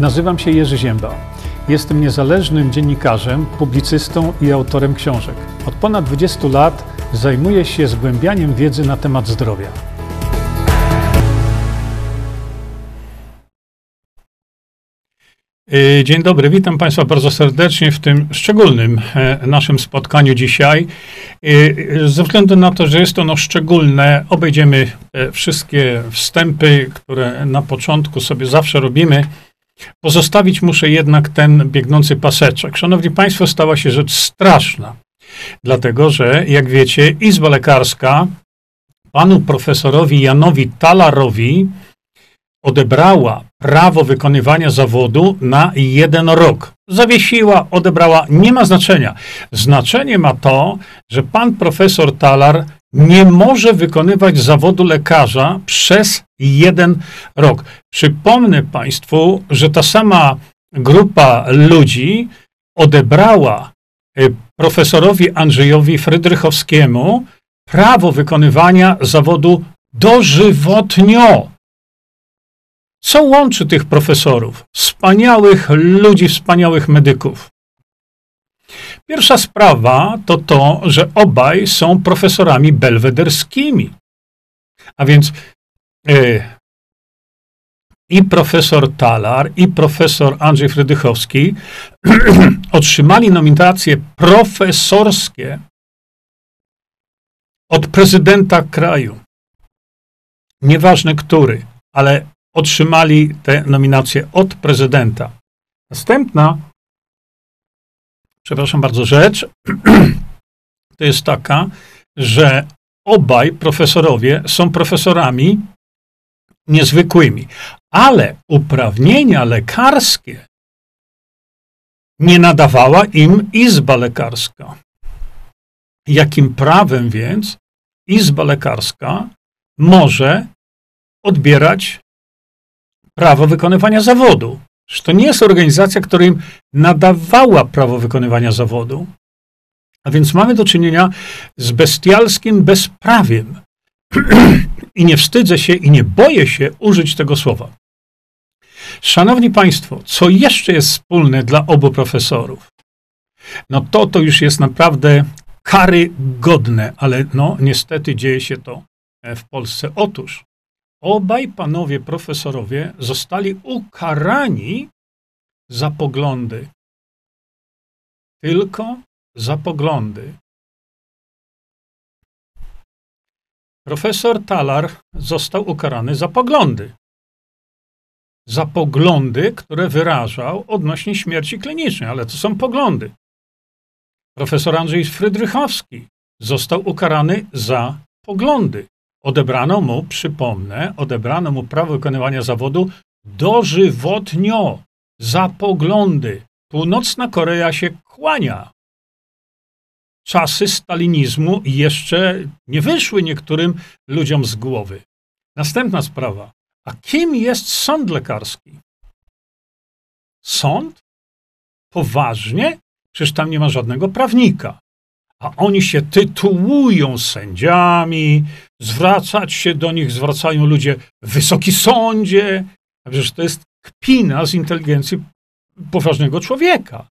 Nazywam się Jerzy Ziemba. Jestem niezależnym dziennikarzem, publicystą i autorem książek. Od ponad 20 lat zajmuję się zgłębianiem wiedzy na temat zdrowia. Y, dzień dobry, witam Państwa bardzo serdecznie w tym szczególnym e, naszym spotkaniu dzisiaj. Y, ze względu na to, że jest ono szczególne, obejdziemy wszystkie wstępy, które na początku sobie zawsze robimy. Pozostawić muszę jednak ten biegnący paseczek. Szanowni Państwo, stała się rzecz straszna, dlatego że, jak wiecie, Izba Lekarska panu profesorowi Janowi Talarowi odebrała prawo wykonywania zawodu na jeden rok. Zawiesiła, odebrała, nie ma znaczenia. Znaczenie ma to, że pan profesor Talar nie może wykonywać zawodu lekarza przez jeden rok. Przypomnę Państwu, że ta sama grupa ludzi odebrała y, profesorowi Andrzejowi Frydrychowskiemu prawo wykonywania zawodu dożywotnio. Co łączy tych profesorów? Wspaniałych ludzi, wspaniałych medyków. Pierwsza sprawa to to, że obaj są profesorami belwederskimi. A więc y, i profesor Talar, i profesor Andrzej Frydychowski otrzymali nominacje profesorskie od prezydenta kraju. Nieważne który, ale otrzymali te nominacje od prezydenta. Następna przepraszam bardzo, rzecz to jest taka, że obaj profesorowie są profesorami niezwykłymi, ale uprawnienia lekarskie nie nadawała im Izba Lekarska. Jakim prawem więc Izba Lekarska może odbierać prawo wykonywania zawodu? Że to nie jest organizacja, która im nadawała prawo wykonywania zawodu. A więc mamy do czynienia z bestialskim bezprawiem. I nie wstydzę się i nie boję się użyć tego słowa. Szanowni Państwo, co jeszcze jest wspólne dla obu profesorów? No to to już jest naprawdę karygodne, ale no niestety dzieje się to e, w Polsce. Otóż obaj panowie profesorowie zostali ukarani za poglądy. Tylko za poglądy. Profesor Talar został ukarany za poglądy. Za poglądy, które wyrażał odnośnie śmierci klinicznej, ale to są poglądy. Profesor Andrzej Frydrychowski został ukarany za poglądy. Odebrano mu, przypomnę, odebrano mu prawo wykonywania zawodu dożywotnio za poglądy. Północna Korea się kłania. Czasy stalinizmu jeszcze nie wyszły niektórym ludziom z głowy. Następna sprawa. A kim jest sąd lekarski? Sąd? Poważnie? Przecież tam nie ma żadnego prawnika a oni się tytułują sędziami, zwracać się do nich zwracają ludzie wysoki sądzie. A przecież to jest kpina z inteligencji poważnego człowieka.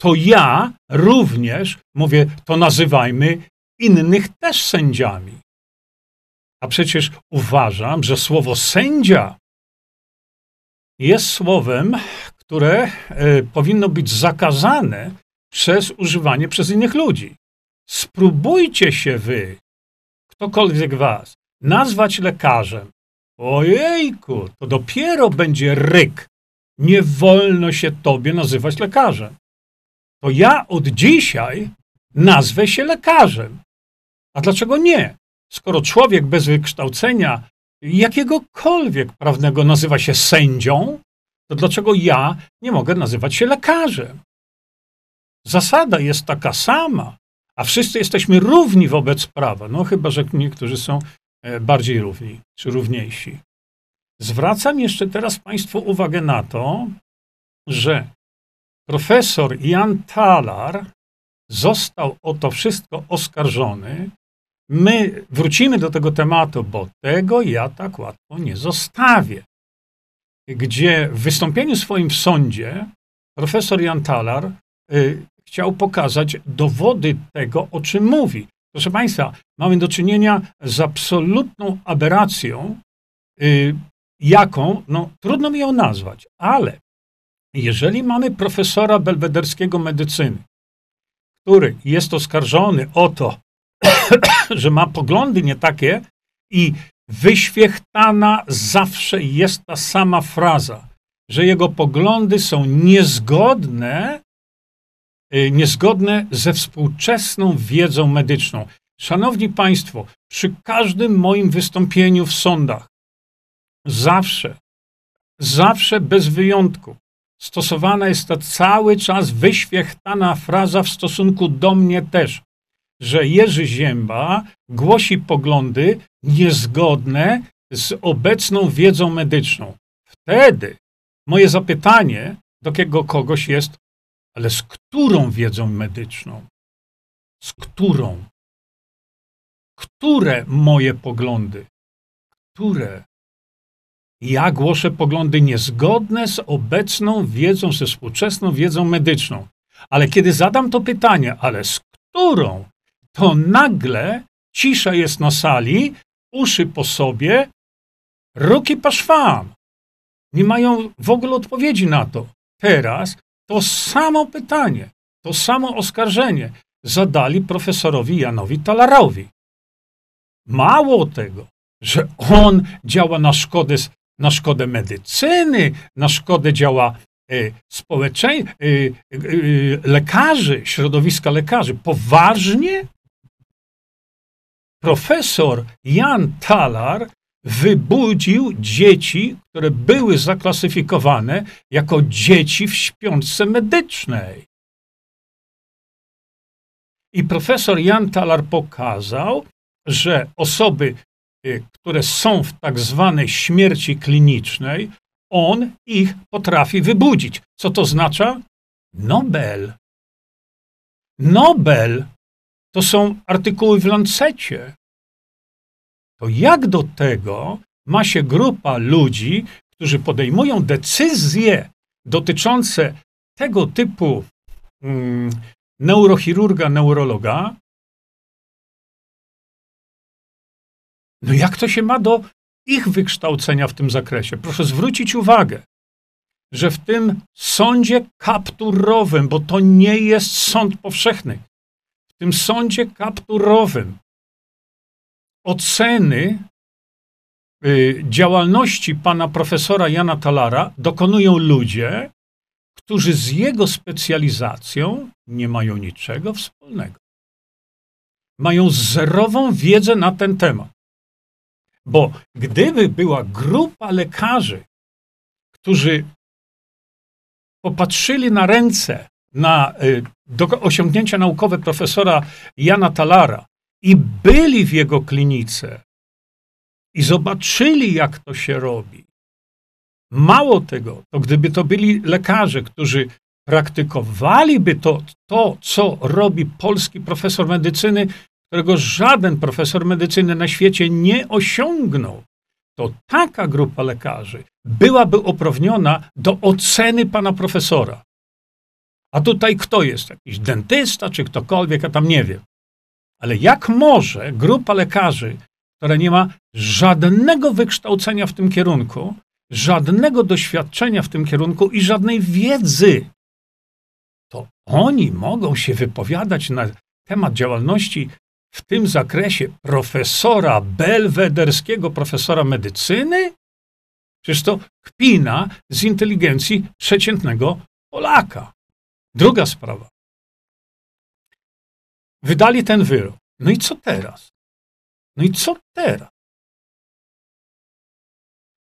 To ja również mówię, to nazywajmy innych też sędziami. A przecież uważam, że słowo sędzia jest słowem, które e, powinno być zakazane przez używanie przez innych ludzi. Spróbujcie się wy, ktokolwiek was, nazwać lekarzem. Ojejku, to dopiero będzie ryk. Nie wolno się tobie nazywać lekarzem. To ja od dzisiaj nazwę się lekarzem. A dlaczego nie? Skoro człowiek bez wykształcenia jakiegokolwiek prawnego nazywa się sędzią, to dlaczego ja nie mogę nazywać się lekarzem? Zasada jest taka sama, a wszyscy jesteśmy równi wobec prawa. No chyba, że niektórzy są e, bardziej równi czy równiejsi. Zwracam jeszcze teraz Państwu uwagę na to, że profesor Jan Talar został o to wszystko oskarżony. My wrócimy do tego tematu, bo tego ja tak łatwo nie zostawię. gdzie w wystąpieniu swoim w sądzie profesor Jan Talar y, chciał pokazać dowody tego, o czym mówi. Proszę Państwa, mamy do czynienia z absolutną aberracją, y, jaką, no trudno mi ją nazwać, ale jeżeli mamy profesora belwederskiego medycyny, który jest oskarżony o to, że ma poglądy nie takie i wyświechtana zawsze jest ta sama fraza, że jego poglądy są niezgodne, niezgodne ze współczesną wiedzą medyczną. Szanowni Państwo, przy każdym moim wystąpieniu w sądach, zawsze, zawsze bez wyjątku, stosowana jest ta cały czas wyświechtana fraza w stosunku do mnie też, że Jerzy Zięba głosi poglądy niezgodne z obecną wiedzą medyczną. Wtedy moje zapytanie do jakiego kogoś jest, ale z którą wiedzą medyczną? Z którą? Które moje poglądy? Które? Ja głoszę poglądy niezgodne z obecną wiedzą, ze współczesną wiedzą medyczną. Ale kiedy zadam to pytanie, ale z którą, to nagle cisza jest na sali, uszy po sobie, ruki po szwam. Nie mają w ogóle odpowiedzi na to. Teraz to samo pytanie, to samo oskarżenie zadali profesorowi Janowi Talarowi. Mało tego, że on działa na szkodę na szkodę medycyny, na szkodę działa y, y, y, lekarzy, środowiska lekarzy. Poważnie? Profesor Jan Talar wybudził dzieci, które były zaklasyfikowane jako dzieci w śpiączce medycznej. I profesor Jan Talar pokazał, że osoby Y, które są w tak zwanej śmierci klinicznej, on ich potrafi wybudzić. Co to oznacza? Nobel. Nobel to są artykuły w Lancecie. To jak do tego ma się grupa ludzi, którzy podejmują decyzje dotyczące tego typu mm, neurochirurga, neurologa, No jak to się ma do ich wykształcenia w tym zakresie? Proszę zwrócić uwagę, że w tym sądzie kapturowym, bo to nie jest sąd powszechny, w tym sądzie kapturowym oceny y, działalności pana profesora Jana Talara dokonują ludzie, którzy z jego specjalizacją nie mają niczego wspólnego. Mają zerową wiedzę na ten temat. Bo gdyby była grupa lekarzy, którzy popatrzyli na ręce, na y, osiągnięcia naukowe profesora Jana Talara i byli w jego klinice i zobaczyli, jak to się robi. Mało tego, to gdyby to byli lekarze, którzy praktykowaliby to, to, co robi polski profesor medycyny, którego żaden profesor medycyny na świecie nie osiągnął, to taka grupa lekarzy byłaby uprawniona do oceny pana profesora. A tutaj kto jest? Jakiś dentysta czy ktokolwiek, ja tam nie wiem. Ale jak może grupa lekarzy, która nie ma żadnego wykształcenia w tym kierunku, żadnego doświadczenia w tym kierunku i żadnej wiedzy, to oni mogą się wypowiadać na temat działalności w tym zakresie profesora belwederskiego, profesora medycyny? Przecież to kpina z inteligencji przeciętnego Polaka. Druga sprawa. Wydali ten wyrok. No i co teraz? No i co teraz?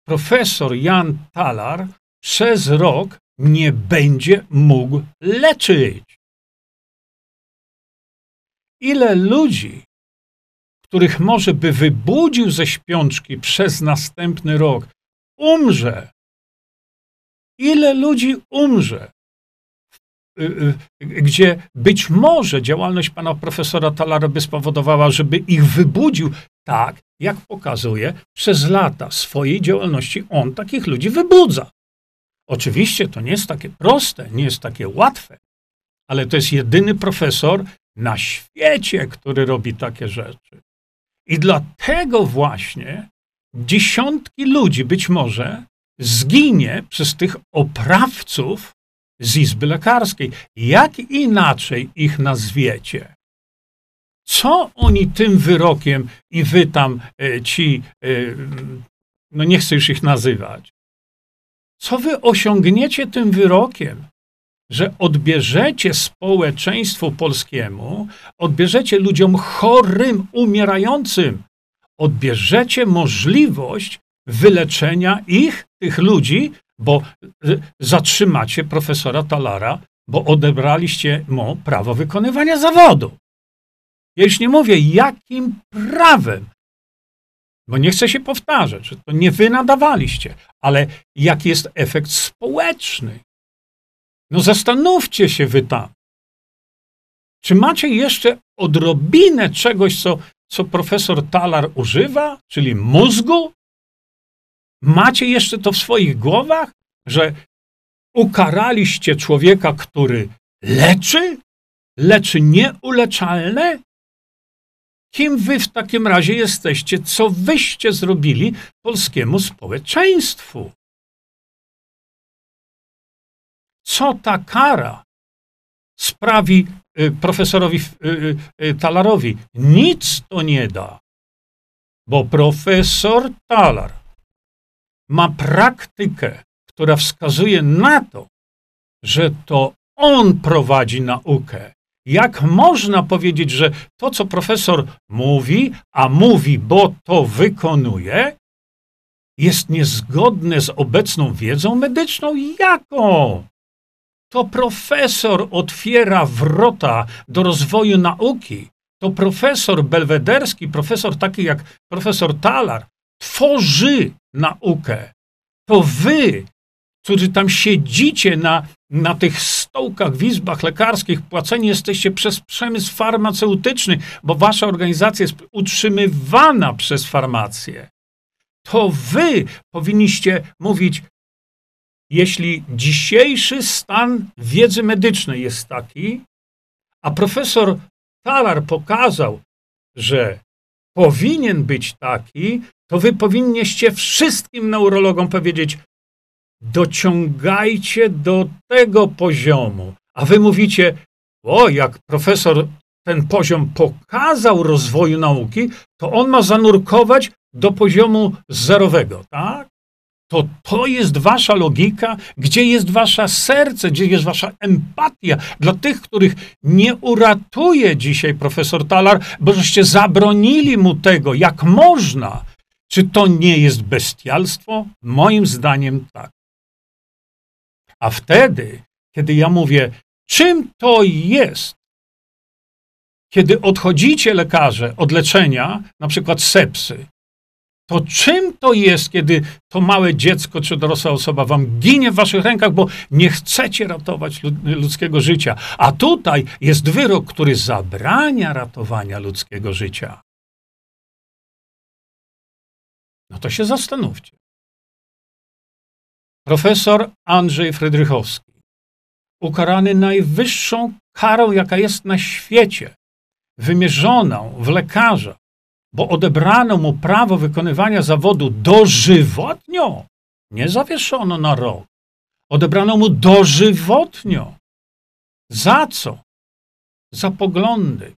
Profesor Jan Talar przez rok nie będzie mógł leczyć. Ile ludzi, których może by wybudził ze śpiączki przez następny rok, umrze? Ile ludzi umrze? Y, y, gdzie być może działalność pana profesora Talara by spowodowała, żeby ich wybudził, tak jak pokazuje, przez lata swojej działalności on takich ludzi wybudza. Oczywiście to nie jest takie proste, nie jest takie łatwe, ale to jest jedyny profesor na świecie, który robi takie rzeczy. I dlatego właśnie dziesiątki ludzi być może zginie przez tych oprawców z Izby Lekarskiej. Jak inaczej ich nazwiecie? Co oni tym wyrokiem i wy tam e, ci, e, no nie chcę już ich nazywać, co wy osiągniecie tym wyrokiem? Że odbierzecie społeczeństwu polskiemu, odbierzecie ludziom chorym, umierającym, odbierzecie możliwość wyleczenia ich, tych ludzi, bo y, zatrzymacie profesora Talara, bo odebraliście mu prawo wykonywania zawodu. Ja już nie mówię, jakim prawem, bo nie chcę się powtarzać, że to nie wy nadawaliście, ale jaki jest efekt społeczny. No zastanówcie się wy tam. Czy macie jeszcze odrobinę czegoś, co, co profesor Talar używa, czyli mózgu? Macie jeszcze to w swoich głowach, że ukaraliście człowieka, który leczy, leczy nieuleczalne? Kim wy w takim razie jesteście? Co wyście zrobili polskiemu społeczeństwu? Co ta kara sprawi y, profesorowi y, y, Talarowi? Nic to nie da, bo profesor Talar ma praktykę, która wskazuje na to, że to on prowadzi naukę. Jak można powiedzieć, że to, co profesor mówi, a mówi, bo to wykonuje, jest niezgodne z obecną wiedzą medyczną? Jaką? To profesor otwiera wrota do rozwoju nauki. To profesor belwederski, profesor taki jak profesor Talar, tworzy naukę. To wy, którzy tam siedzicie na, na tych stołkach w izbach lekarskich, płaceni jesteście przez przemysł farmaceutyczny, bo wasza organizacja jest utrzymywana przez farmację. To wy powinniście mówić, jeśli dzisiejszy stan wiedzy medycznej jest taki, a profesor Talar pokazał, że powinien być taki, to wy powinniście wszystkim neurologom powiedzieć: dociągajcie do tego poziomu. A wy mówicie: O, jak profesor ten poziom pokazał rozwoju nauki, to on ma zanurkować do poziomu zerowego, tak? To to jest wasza logika, gdzie jest wasze serce, gdzie jest wasza empatia dla tych, których nie uratuje dzisiaj profesor Talar, bo żeście zabronili mu tego, jak można. Czy to nie jest bestialstwo? Moim zdaniem tak. A wtedy, kiedy ja mówię, czym to jest, kiedy odchodzicie lekarze od leczenia, na przykład sepsy, to czym to jest, kiedy to małe dziecko czy dorosła osoba wam ginie w waszych rękach, bo nie chcecie ratować ludzkiego życia? A tutaj jest wyrok, który zabrania ratowania ludzkiego życia. No to się zastanówcie. Profesor Andrzej Frydrychowski, ukarany najwyższą karą, jaka jest na świecie, wymierzoną w lekarza, bo odebrano mu prawo wykonywania zawodu dożywotnio, nie zawieszono na rok. Odebrano mu dożywotnio. Za co? Za poglądy.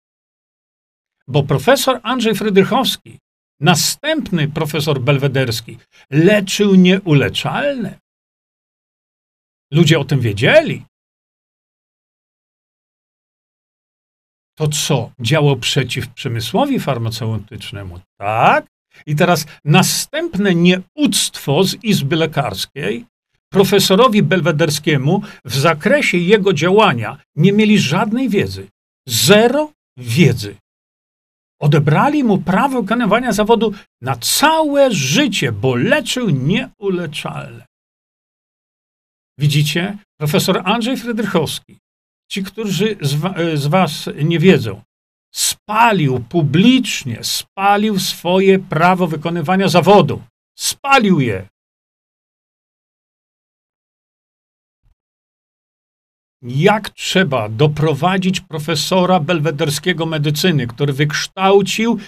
Bo profesor Andrzej Frydrychowski, następny profesor belwederski, leczył nieuleczalne. Ludzie o tym wiedzieli. To co? Działał przeciw przemysłowi farmaceutycznemu. Tak. I teraz następne nieuctwo z Izby Lekarskiej profesorowi belwederskiemu w zakresie jego działania nie mieli żadnej wiedzy. Zero wiedzy. Odebrali mu prawo wykonywania zawodu na całe życie, bo leczył nieuleczalne. Widzicie? Profesor Andrzej Frydrychowski, ci, którzy z, z Was nie wiedzą, spalił publicznie, spalił swoje prawo wykonywania zawodu. Spalił je. jak trzeba doprowadzić profesora belwederskiego medycyny, który wykształcił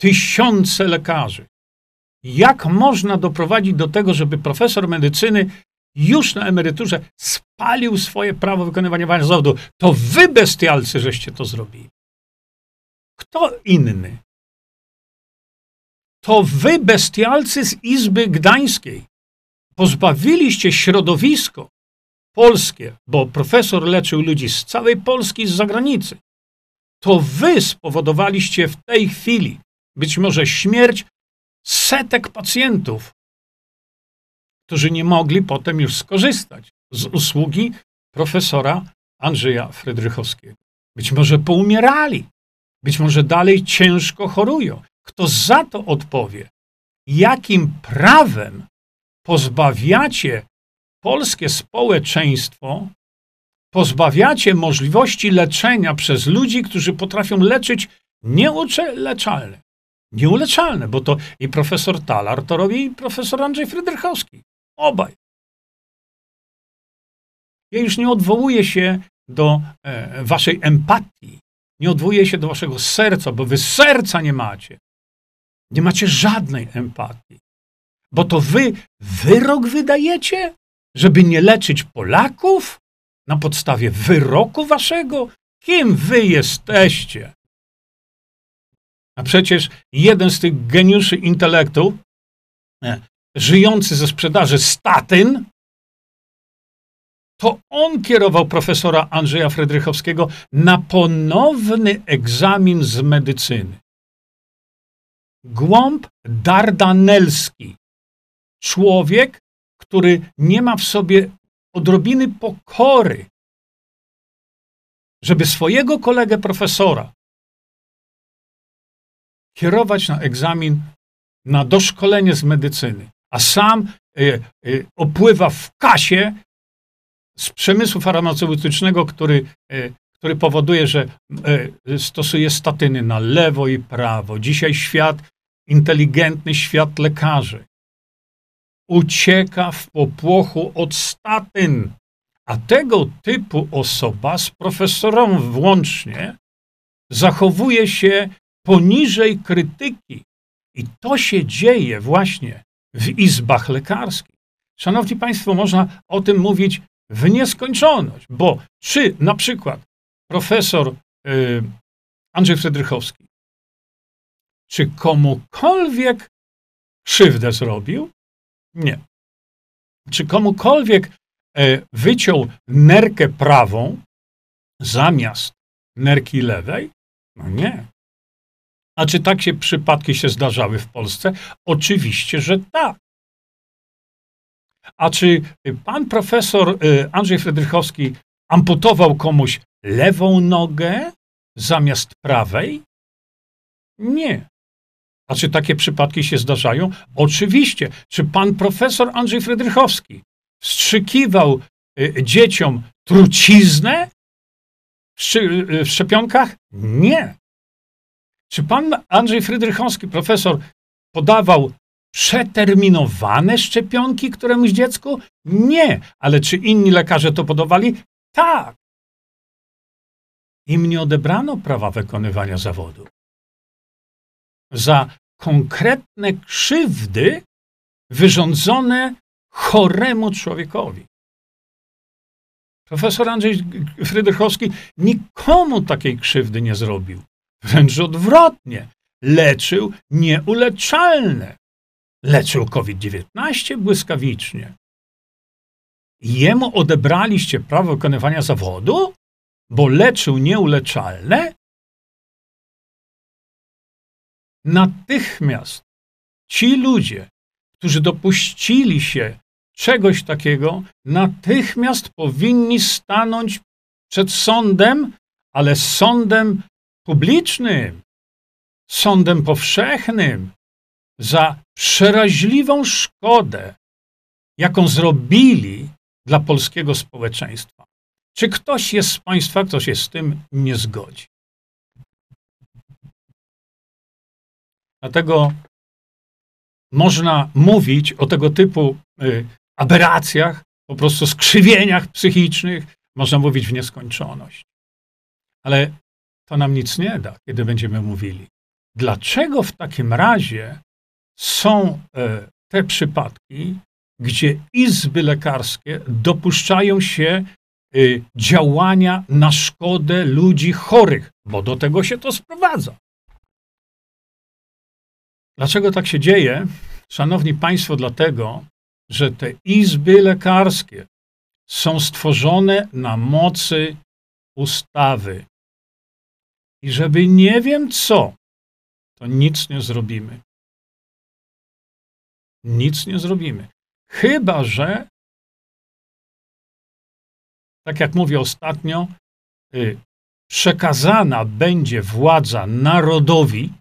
tysiące lekarzy. Jak można doprowadzić do tego, żeby profesor medycyny już na emeryturze spalił swoje prawo wykonywania zawodu? To wy, bestialcy, żeście to zrobili. Kto inny? To wy, bestialcy z Izby Gdańskiej, pozbawiliście środowisko polskie, bo profesor leczył ludzi z całej Polski z zagranicy. To wy spowodowaliście w tej chwili być może śmierć setek pacjentów, którzy nie mogli potem już skorzystać z usługi profesora Andrzeja Frydrychowskiego. Być może poumierali, być może dalej ciężko chorują. Kto za to odpowie? Jakim prawem pozbawiacie polskie społeczeństwo, pozbawiacie możliwości leczenia przez ludzi, którzy potrafią leczyć nieuleczalne? Nieuleczalne, bo to i profesor Talar to robi, i profesor Andrzej Frydrychowski. Obaj. Ja już nie odwołuję się do e, waszej empatii, nie odwołuję się do waszego serca, bo wy serca nie macie. Nie macie żadnej empatii. Bo to wy wyrok wydajecie, żeby nie leczyć Polaków na podstawie wyroku waszego? Kim wy jesteście? A przecież jeden z tych geniuszy intelektu, nie, żyjący ze sprzedaży statyn, to on kierował profesora Andrzeja Fredrychowskiego na ponowny egzamin z medycyny. Głąb Dardanelski, człowiek, który nie ma w sobie odrobiny pokory, żeby swojego kolegę profesora kierować na egzamin na doszkolenie z medycyny, a sam y, y, opływa w kasie z przemysłu farmaceutycznego, który, y, który powoduje, że stosuje statyny na lewo i prawo. Dzisiaj świat, inteligentny świat lekarzy, ucieka w popłochu od statyn. A tego typu osoba, z profesorem włącznie, zachowuje się poniżej krytyki. I to się dzieje właśnie w izbach lekarskich. Szanowni Państwo, można o tym mówić w nieskończoność, bo czy na przykład profesor y, Andrzej Fredrychowski, czy komukolwiek krzywdę zrobił? Nie. Czy komukolwiek e, wyciął nerkę prawą zamiast nerki lewej? No nie. A czy takie przypadki się zdarzały w Polsce? Oczywiście, że tak. A czy pan profesor e, Andrzej Fredrychowski amputował komuś lewą nogę zamiast prawej? Nie. A czy takie przypadki się zdarzają? Oczywiście. Czy pan profesor Andrzej Frydrychowski wstrzykiwał y, dzieciom truciznę w y, szczepionkach? Nie. Czy pan Andrzej Frydrychowski, profesor, podawał przeterminowane szczepionki któremuś dziecku? Nie. Ale czy inni lekarze to podawali? Tak. Im nie odebrano prawa wykonywania zawodu za konkretne krzywdy wyrządzone choremu człowiekowi. Profesor Andrzej Frydrychowski nikomu takiej krzywdy nie zrobił. Wręcz odwrotnie. Leczył nieuleczalne. Leczył COVID-19 błyskawicznie. Jemu odebraliście prawo wykonywania zawodu, bo leczył nieuleczalne? natychmiast ci ludzie, którzy dopuścili się czegoś takiego, natychmiast powinni stanąć przed sądem, ale sądem publicznym, sądem powszechnym, za przeraźliwą szkodę, jaką zrobili dla polskiego społeczeństwa. Czy ktoś jest z Państwa, kto się z tym nie zgodzi? Dlatego można mówić o tego typu y, aberracjach, po prostu skrzywieniach psychicznych, Można mówić w nieskończoność. Ale to nam nic nie da, kiedy będziemy mówili. Dlaczego w takim razie są e, te przypadki, gdzie izby lekarskie dopuszczają się y, działania na szkodę ludzi chorych, bo do tego się to sprowadza. Dlaczego tak się dzieje? Szanowni Państwo, dlatego, że te izby lekarskie są stworzone na mocy ustawy. I żeby nie wiem co, to nic nie zrobimy. Nic nie zrobimy. Chyba, że, tak jak mówię ostatnio, y, przekazana będzie władza narodowi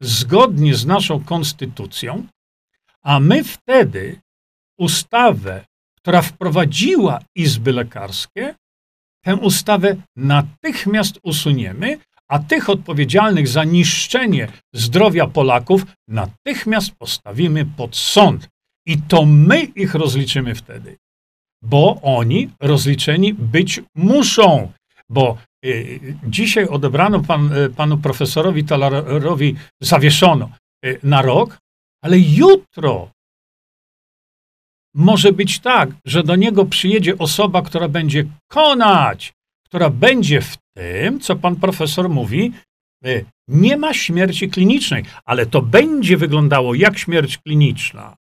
zgodnie z naszą konstytucją, a my wtedy ustawę, która wprowadziła izby lekarskie, tę ustawę natychmiast usuniemy, a tych odpowiedzialnych za niszczenie zdrowia Polaków natychmiast postawimy pod sąd. I to my ich rozliczymy wtedy, bo oni rozliczeni być muszą, bo y, dzisiaj odebrano pan, y, panu profesorowi Talarowi, zawieszono y, na rok, ale jutro może być tak, że do niego przyjedzie osoba, która będzie konać, która będzie w tym, co pan profesor mówi, nie ma śmierci klinicznej, ale to będzie wyglądało jak śmierć kliniczna.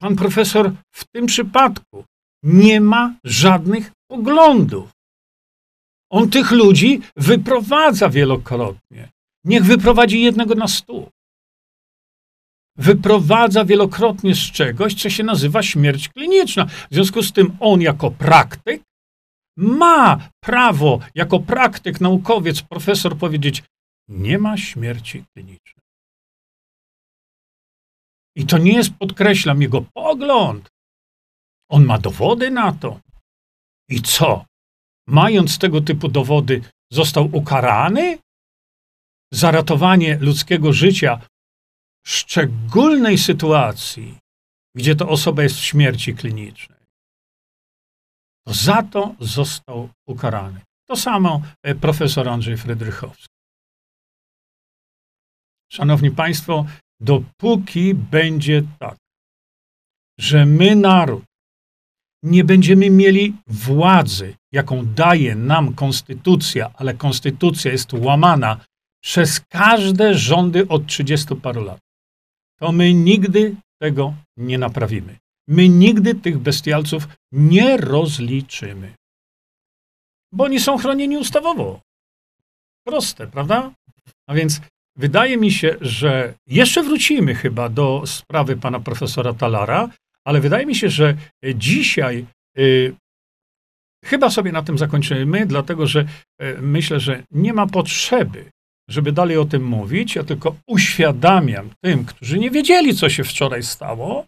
Pan profesor w tym przypadku nie ma żadnych poglądów. On tych ludzi wyprowadza wielokrotnie. Niech wyprowadzi jednego na stół. Wyprowadza wielokrotnie z czegoś, co się nazywa śmierć kliniczna. W związku z tym on jako praktyk ma prawo, jako praktyk, naukowiec, profesor powiedzieć, nie ma śmierci klinicznej. I to nie jest, podkreślam, jego pogląd. On ma dowody na to. I co? Mając tego typu dowody, został ukarany za ratowanie ludzkiego życia w szczególnej sytuacji, gdzie to osoba jest w śmierci klinicznej. To za to został ukarany. To samo e, profesor Andrzej Frydrychowski. Szanowni Państwo, dopóki będzie tak, że my, naród, nie będziemy mieli władzy, jaką daje nam konstytucja, ale konstytucja jest łamana przez każde rządy od 30 paru lat, to my nigdy tego nie naprawimy. My nigdy tych bestialców nie rozliczymy. Bo oni są chronieni ustawowo. Proste, prawda? A więc Wydaje mi się, że jeszcze wrócimy chyba do sprawy pana profesora Talara, ale wydaje mi się, że dzisiaj y, chyba sobie na tym zakończymy, dlatego że y, myślę, że nie ma potrzeby, żeby dalej o tym mówić. Ja tylko uświadamiam tym, którzy nie wiedzieli, co się wczoraj stało,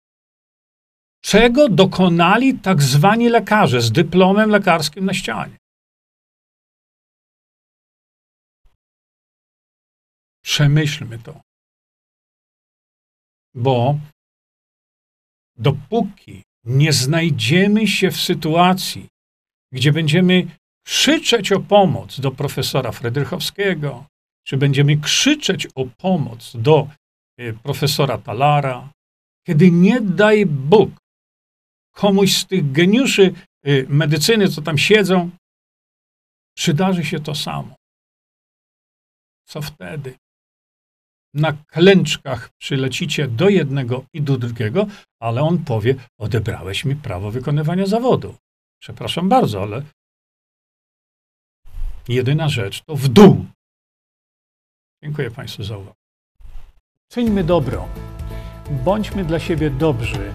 czego dokonali tak zwani lekarze z dyplomem lekarskim na ścianie. Przemyślmy to. Bo dopóki nie znajdziemy się w sytuacji, gdzie będziemy krzyczeć o pomoc do profesora Fredrychowskiego, czy będziemy krzyczeć o pomoc do e, profesora Talara, kiedy nie daj Bóg komuś z tych geniuszy e, medycyny, co tam siedzą, przydarzy się to samo. Co wtedy? na klęczkach przylecicie do jednego i do drugiego, ale on powie: Odebrałeś mi prawo wykonywania zawodu. Przepraszam bardzo, ale jedyna rzecz to w dół. Dziękuję Państwu za uwagę. Czyńmy dobro. Bądźmy dla siebie dobrzy,